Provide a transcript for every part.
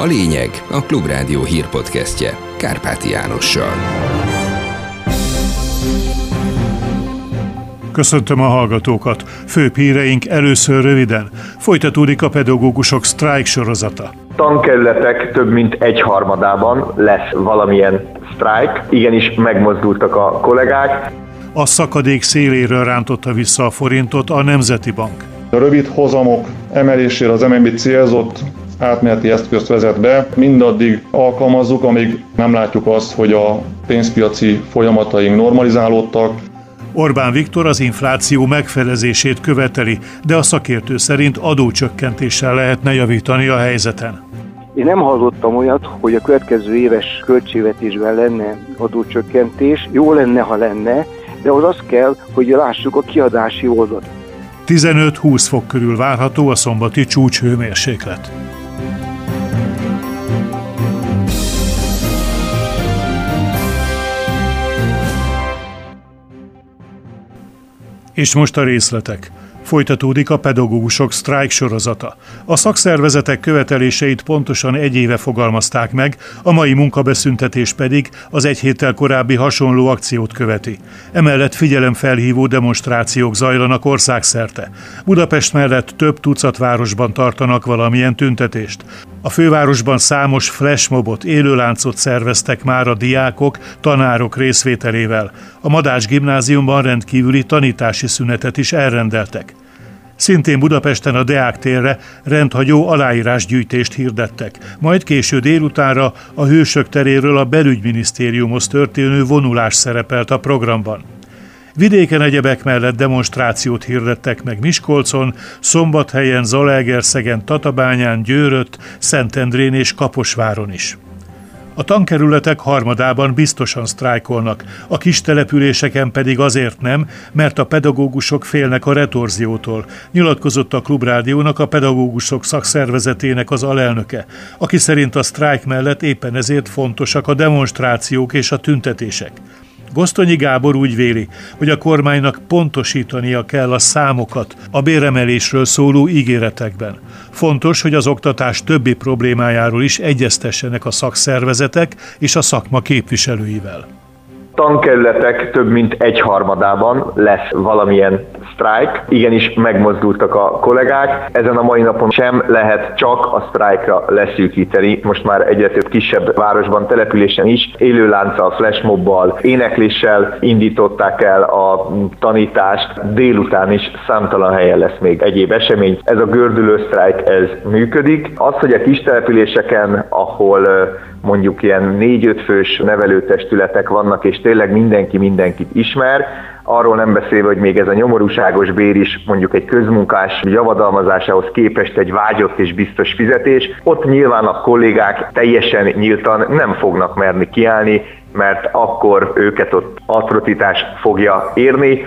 A lényeg a Klubrádió hírpodcastje Kárpáti Jánossal. Köszöntöm a hallgatókat. Főbb híreink először röviden. Folytatódik a pedagógusok sztrájk sorozata. Tankerületek több mint egy harmadában lesz valamilyen sztrájk. Igenis megmozdultak a kollégák. A szakadék széléről rántotta vissza a forintot a Nemzeti Bank. A rövid hozamok emelésére az MNB célzott átmeneti eszközt vezet be. Mindaddig alkalmazzuk, amíg nem látjuk azt, hogy a pénzpiaci folyamataink normalizálódtak. Orbán Viktor az infláció megfelezését követeli, de a szakértő szerint adócsökkentéssel lehetne javítani a helyzeten. Én nem hallottam olyat, hogy a következő éves költségvetésben lenne adócsökkentés. Jó lenne, ha lenne, de az az kell, hogy lássuk a kiadási oldalt. 15-20 fok körül várható a szombati csúcshőmérséklet. És most a részletek. Folytatódik a pedagógusok sztrájk sorozata. A szakszervezetek követeléseit pontosan egy éve fogalmazták meg, a mai munkabeszüntetés pedig az egy héttel korábbi hasonló akciót követi. Emellett figyelemfelhívó demonstrációk zajlanak országszerte. Budapest mellett több tucat városban tartanak valamilyen tüntetést. A fővárosban számos flashmobot, élőláncot szerveztek már a diákok, tanárok részvételével. A Madás gimnáziumban rendkívüli tanítási szünetet is elrendeltek. Szintén Budapesten a Deák térre rendhagyó aláírásgyűjtést hirdettek, majd késő délutánra a Hősök teréről a belügyminisztériumhoz történő vonulás szerepelt a programban. Vidéken egyebek mellett demonstrációt hirdettek meg Miskolcon, Szombathelyen, Zalaegerszegen, Tatabányán, Győrött, Szentendrén és Kaposváron is. A tankerületek harmadában biztosan sztrájkolnak, a kis településeken pedig azért nem, mert a pedagógusok félnek a retorziótól, nyilatkozott a Klubrádiónak a pedagógusok szakszervezetének az alelnöke, aki szerint a sztrájk mellett éppen ezért fontosak a demonstrációk és a tüntetések. Gosztonyi Gábor úgy véli, hogy a kormánynak pontosítania kell a számokat a béremelésről szóló ígéretekben. Fontos, hogy az oktatás többi problémájáról is egyeztessenek a szakszervezetek és a szakma képviselőivel tankerületek több mint egy harmadában lesz valamilyen sztrájk. Igenis megmozdultak a kollégák. Ezen a mai napon sem lehet csak a sztrájkra leszűkíteni. Most már egyre több kisebb városban, településen is élőlánccal, flashmobbal, énekléssel indították el a tanítást. Délután is számtalan helyen lesz még egyéb esemény. Ez a gördülő sztrájk, ez működik. Az, hogy a kis településeken, ahol mondjuk ilyen négy-öt fős nevelőtestületek vannak, és tényleg mindenki mindenkit ismer, arról nem beszélve, hogy még ez a nyomorúságos bér is mondjuk egy közmunkás javadalmazásához képest egy vágyott és biztos fizetés, ott nyilván a kollégák teljesen nyíltan nem fognak merni kiállni, mert akkor őket ott atrocitás fogja érni.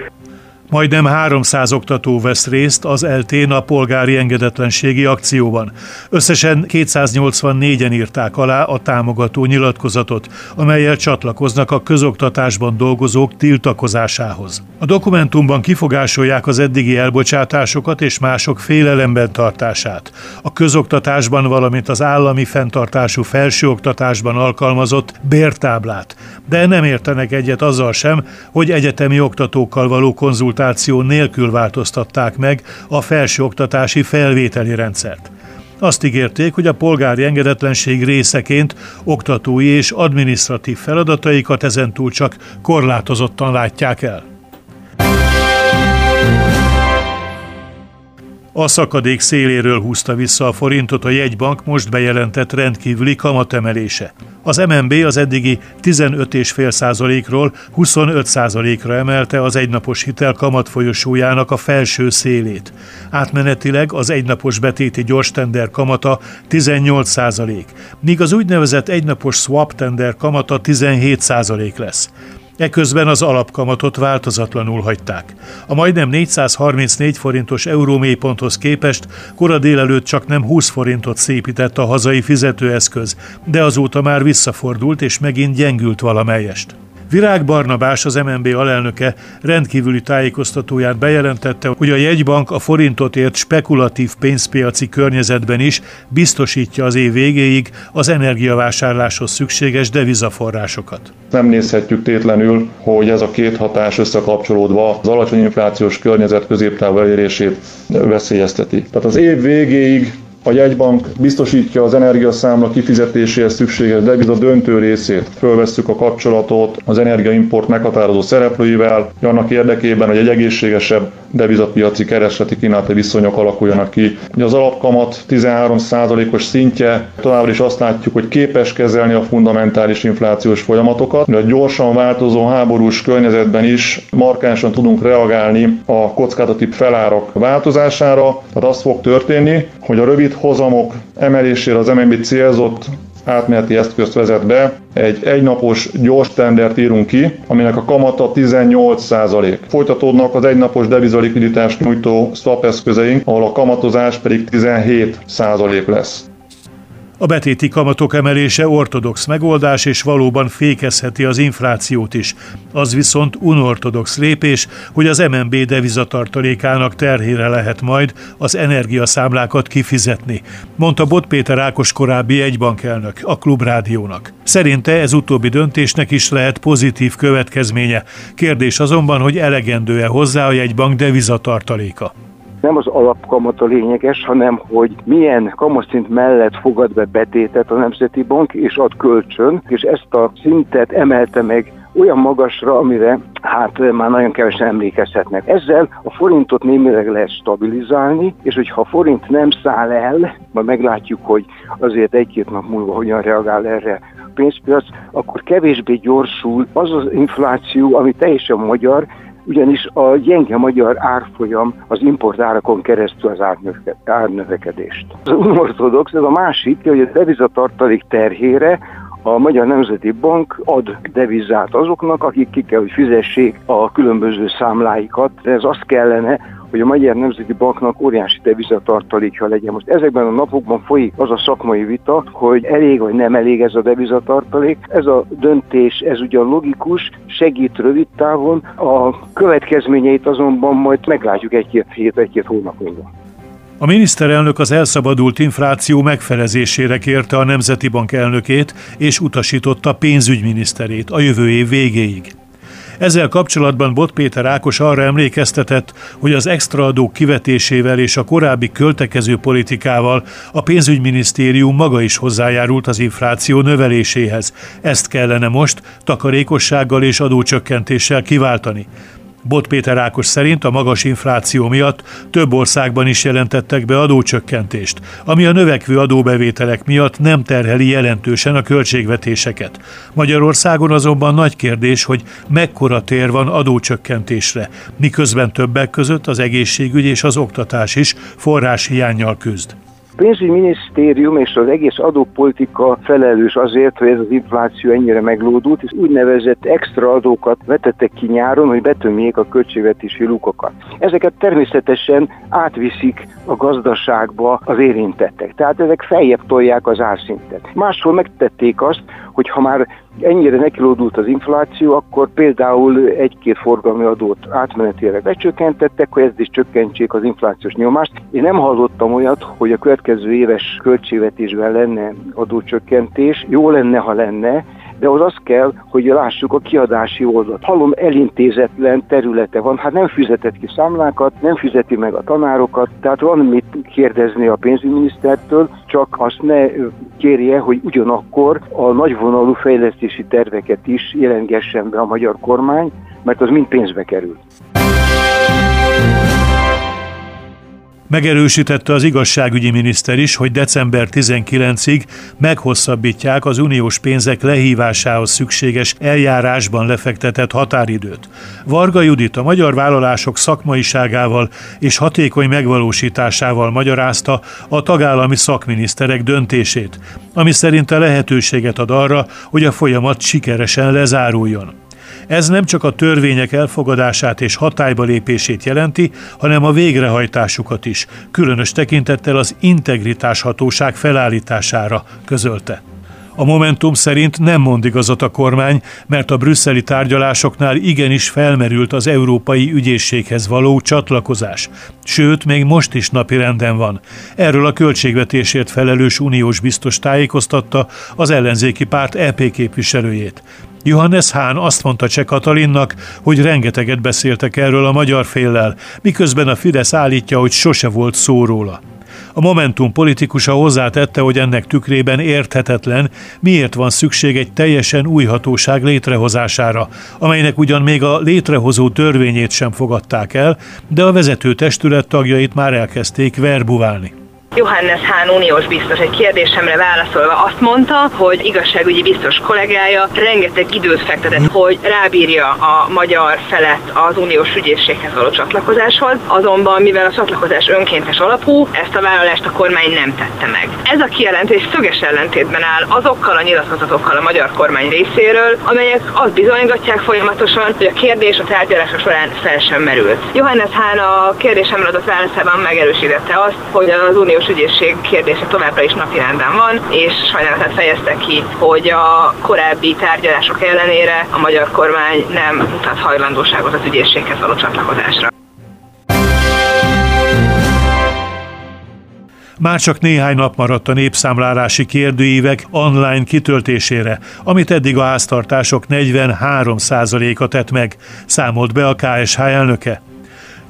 Majdnem 300 oktató vesz részt az eltén a polgári engedetlenségi akcióban. Összesen 284-en írták alá a támogató nyilatkozatot, amelyel csatlakoznak a közoktatásban dolgozók tiltakozásához. A dokumentumban kifogásolják az eddigi elbocsátásokat és mások félelemben tartását. A közoktatásban, valamint az állami fenntartású felsőoktatásban alkalmazott bértáblát, de nem értenek egyet azzal sem, hogy egyetemi oktatókkal való konzultáció konzultáció nélkül változtatták meg a felsőoktatási felvételi rendszert. Azt ígérték, hogy a polgári engedetlenség részeként oktatói és adminisztratív feladataikat ezentúl csak korlátozottan látják el. A szakadék széléről húzta vissza a forintot a jegybank most bejelentett rendkívüli kamatemelése. Az MNB az eddigi 15,5%-ról 25%-ra emelte az egynapos hitel kamatfolyosójának a felső szélét. Átmenetileg az egynapos betéti gyors tender kamata 18%, míg az úgynevezett egynapos swap tender kamata 17% lesz. Eközben az alapkamatot változatlanul hagyták. A majdnem 434 forintos eurómélyponthoz képest kora délelőtt csak nem 20 forintot szépített a hazai fizetőeszköz, de azóta már visszafordult és megint gyengült valamelyest. Virág Barnabás, az MNB alelnöke rendkívüli tájékoztatóján bejelentette, hogy a jegybank a forintot ért spekulatív pénzpiaci környezetben is biztosítja az év végéig az energiavásárláshoz szükséges devizaforrásokat. Nem nézhetjük tétlenül, hogy ez a két hatás összekapcsolódva az alacsony inflációs környezet középtávú elérését veszélyezteti. Tehát az év végéig a jegybank biztosítja az energiaszámla kifizetéséhez szükséges deviza döntő részét. Fölvesszük a kapcsolatot az energiaimport meghatározó szereplőivel, annak érdekében, hogy egy egészségesebb devizapiaci keresleti kínálati viszonyok alakuljanak ki. Az alapkamat 13%-os szintje továbbra is azt látjuk, hogy képes kezelni a fundamentális inflációs folyamatokat. A gyorsan változó háborús környezetben is markánsan tudunk reagálni a kockázati felárak változására. Tehát az fog történni, hogy a rövid hozamok emelésére az MNB célzott átmeneti eszközt vezet be, egy egynapos gyors tendert írunk ki, aminek a kamata 18%. Folytatódnak az egynapos devizalikviditást nyújtó swap eszközeink, ahol a kamatozás pedig 17% lesz. A betéti kamatok emelése ortodox megoldás, és valóban fékezheti az inflációt is. Az viszont unortodox lépés, hogy az MNB devizatartalékának terhére lehet majd az energiaszámlákat kifizetni, mondta Bot Péter Ákos korábbi egybankelnök a Klubrádiónak. Szerinte ez utóbbi döntésnek is lehet pozitív következménye. Kérdés azonban, hogy elegendő-e hozzá a jegybank devizatartaléka nem az alapkamat a lényeges, hanem hogy milyen kamatszint mellett fogad be betétet a Nemzeti Bank, és ad kölcsön, és ezt a szintet emelte meg olyan magasra, amire hát már nagyon kevesen emlékezhetnek. Ezzel a forintot némileg lehet stabilizálni, és hogyha a forint nem száll el, majd meglátjuk, hogy azért egy-két nap múlva hogyan reagál erre a pénzpiac, akkor kevésbé gyorsul az az infláció, ami teljesen magyar, ugyanis a gyenge magyar árfolyam az importárakon keresztül az árnövekedést. Az unortodox, ez a másik, hogy a devizatartalék terhére a Magyar Nemzeti Bank ad devizát azoknak, akik ki kell, hogy fizessék a különböző számláikat. Ez azt kellene, hogy a Magyar Nemzeti Banknak óriási devizatartalékja legyen. Most ezekben a napokban folyik az a szakmai vita, hogy elég vagy nem elég ez a devizatartalék. Ez a döntés, ez ugyan logikus, segít rövid távon, a következményeit azonban majd meglátjuk egy-két hét, egy-két hónap múlva. A miniszterelnök az elszabadult infláció megfelezésére kérte a Nemzeti Bank elnökét és utasította pénzügyminiszterét a jövő év végéig. Ezzel kapcsolatban Bot Péter Ákos arra emlékeztetett, hogy az extra adók kivetésével és a korábbi költekező politikával a pénzügyminisztérium maga is hozzájárult az infláció növeléséhez. Ezt kellene most takarékossággal és adócsökkentéssel kiváltani. Bot Péter Ákos szerint a magas infláció miatt több országban is jelentettek be adócsökkentést, ami a növekvő adóbevételek miatt nem terheli jelentősen a költségvetéseket. Magyarországon azonban nagy kérdés, hogy mekkora tér van adócsökkentésre, miközben többek között az egészségügy és az oktatás is forráshiányjal küzd pénzügyminisztérium és az egész adópolitika felelős azért, hogy ez az infláció ennyire meglódult, és úgynevezett extra adókat vetettek ki nyáron, hogy betömjék a költségvetési lukokat. Ezeket természetesen átviszik a gazdaságba az érintettek. Tehát ezek feljebb tolják az árszintet. Máshol megtették azt, hogy ha már ennyire nekilódult az infláció, akkor például egy-két forgalmi adót átmenetileg becsökkentettek, hogy ezt is csökkentsék az inflációs nyomást. Én nem hallottam olyat, hogy a következő éves költségvetésben lenne adócsökkentés. Jó lenne, ha lenne, de az az kell, hogy lássuk a kiadási oldalt. Hallom, elintézetlen területe van, hát nem fizetett ki számlákat, nem fizeti meg a tanárokat, tehát van mit kérdezni a pénzügyminisztertől, csak azt ne kérje, hogy ugyanakkor a nagyvonalú fejlesztési terveket is jelengessen be a magyar kormány, mert az mind pénzbe kerül. Megerősítette az igazságügyi miniszter is, hogy december 19-ig meghosszabbítják az uniós pénzek lehívásához szükséges eljárásban lefektetett határidőt. Varga Judit a magyar vállalások szakmaiságával és hatékony megvalósításával magyarázta a tagállami szakminiszterek döntését, ami szerinte lehetőséget ad arra, hogy a folyamat sikeresen lezáruljon. Ez nem csak a törvények elfogadását és hatályba lépését jelenti, hanem a végrehajtásukat is, különös tekintettel az integritás hatóság felállítására, közölte. A Momentum szerint nem mond igazat a kormány, mert a brüsszeli tárgyalásoknál igenis felmerült az Európai Ügyészséghez való csatlakozás. Sőt, még most is napi renden van. Erről a költségvetésért felelős uniós biztos tájékoztatta az ellenzéki párt EP képviselőjét. Johannes Hahn azt mondta Cseh Katalinnak, hogy rengeteget beszéltek erről a magyar féllel, miközben a Fidesz állítja, hogy sose volt szó róla. A Momentum politikusa hozzátette, hogy ennek tükrében érthetetlen, miért van szükség egy teljesen új hatóság létrehozására, amelynek ugyan még a létrehozó törvényét sem fogadták el, de a vezető testület tagjait már elkezdték verbuválni. Johannes Hahn uniós biztos egy kérdésemre válaszolva azt mondta, hogy igazságügyi biztos kollégája rengeteg időt fektetett, hogy rábírja a magyar felet az uniós ügyészséghez való csatlakozáshoz, azonban mivel a csatlakozás önkéntes alapú, ezt a vállalást a kormány nem tette meg. Ez a kijelentés szöges ellentétben áll azokkal a nyilatkozatokkal a magyar kormány részéről, amelyek azt bizonygatják folyamatosan, hogy a kérdés a tárgyalások során fel sem merült. Johannes Hahn a kérdésemre adott válaszában megerősítette azt, hogy az uniós uniós ügyészség kérdése továbbra is napirenden van, és sajnálatát fejezte ki, hogy a korábbi tárgyalások ellenére a magyar kormány nem mutat hajlandóságot az ügyészséghez való csatlakozásra. Már csak néhány nap maradt a népszámlálási kérdőívek online kitöltésére, amit eddig a háztartások 43%-a tett meg, számolt be a KSH elnöke.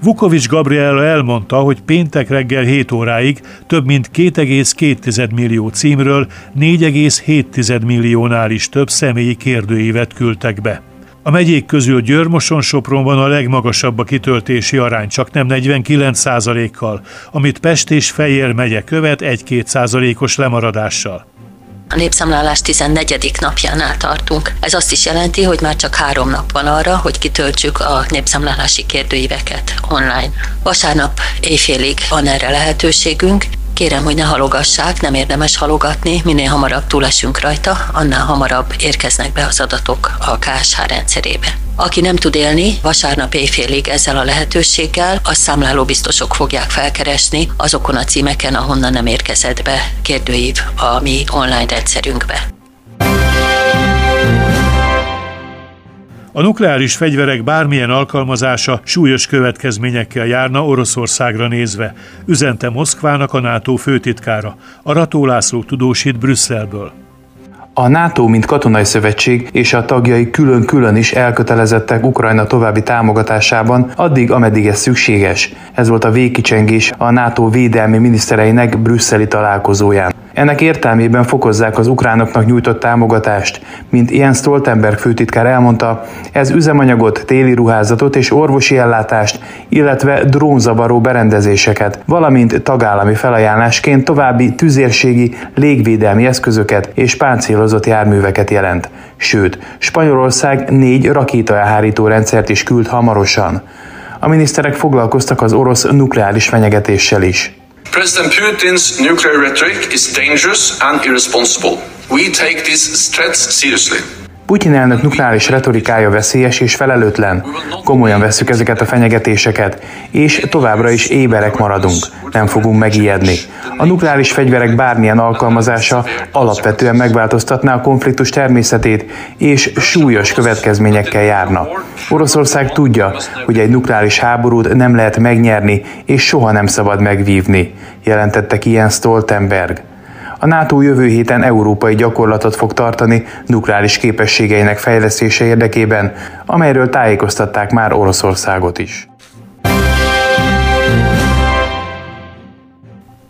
Vukovics Gabriela elmondta, hogy péntek reggel 7 óráig több mint 2,2 millió címről 4,7 milliónál is több személyi kérdőívet küldtek be. A megyék közül Győrmoson-Sopronban a legmagasabb a kitöltési arány, csak nem 49% kal amit Pest és Fejér megye követ 1-2 százalékos lemaradással. A népszámlálás 14. napjánál tartunk. Ez azt is jelenti, hogy már csak három nap van arra, hogy kitöltsük a népszámlálási kérdőíveket online. Vasárnap éjfélig van erre lehetőségünk, Kérem, hogy ne halogassák, nem érdemes halogatni, minél hamarabb túlesünk rajta, annál hamarabb érkeznek be az adatok a KSH rendszerébe. Aki nem tud élni, vasárnap éjfélig ezzel a lehetőséggel, a számláló biztosok fogják felkeresni azokon a címeken, ahonnan nem érkezett be kérdőív a mi online rendszerünkbe. A nukleáris fegyverek bármilyen alkalmazása súlyos következményekkel járna Oroszországra nézve, üzente Moszkvának a NATO főtitkára. A Rató László tudósít Brüsszelből. A NATO, mint katonai szövetség és a tagjai külön-külön is elkötelezettek Ukrajna további támogatásában, addig, ameddig ez szükséges. Ez volt a végkicsengés a NATO védelmi minisztereinek brüsszeli találkozóján. Ennek értelmében fokozzák az ukránoknak nyújtott támogatást. Mint Jens Stoltenberg főtitkár elmondta, ez üzemanyagot, téli ruházatot és orvosi ellátást, illetve drónzavaró berendezéseket, valamint tagállami felajánlásként további tüzérségi, légvédelmi eszközöket és páncélozott járműveket jelent. Sőt, Spanyolország négy rakétaelhárító rendszert is küld hamarosan. A miniszterek foglalkoztak az orosz nukleáris fenyegetéssel is. President Putin's nuclear rhetoric is dangerous and irresponsible. We take these threats seriously. Putyin elnök nukleáris retorikája veszélyes és felelőtlen. Komolyan vesszük ezeket a fenyegetéseket, és továbbra is éberek maradunk. Nem fogunk megijedni. A nukleáris fegyverek bármilyen alkalmazása alapvetően megváltoztatná a konfliktus természetét, és súlyos következményekkel járna. Oroszország tudja, hogy egy nukleáris háborút nem lehet megnyerni, és soha nem szabad megvívni, jelentette ki Jens Stoltenberg. A NATO jövő héten európai gyakorlatot fog tartani nukleáris képességeinek fejlesztése érdekében, amelyről tájékoztatták már Oroszországot is.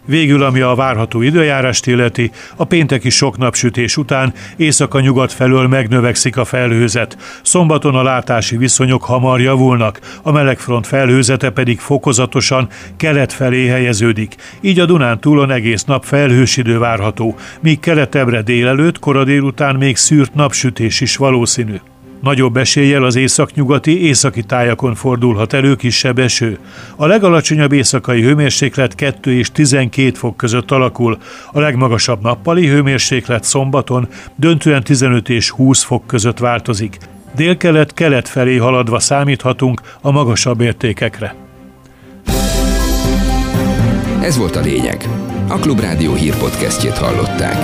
Végül, ami a várható időjárást illeti, a pénteki sok napsütés után éjszaka-nyugat felől megnövekszik a felhőzet. Szombaton a látási viszonyok hamar javulnak, a melegfront felhőzete pedig fokozatosan kelet felé helyeződik. Így a Dunán túlon egész nap felhős idő várható, míg keletebbre délelőtt, kora délután még szűrt napsütés is valószínű. Nagyobb eséllyel az északnyugati, északi tájakon fordulhat elő kisebb eső. A legalacsonyabb éjszakai hőmérséklet 2 és 12 fok között alakul, a legmagasabb nappali hőmérséklet szombaton döntően 15 és 20 fok között változik. Délkelet-kelet felé haladva számíthatunk a magasabb értékekre. Ez volt a lényeg. A Klubrádió hírpodcastjét hallották.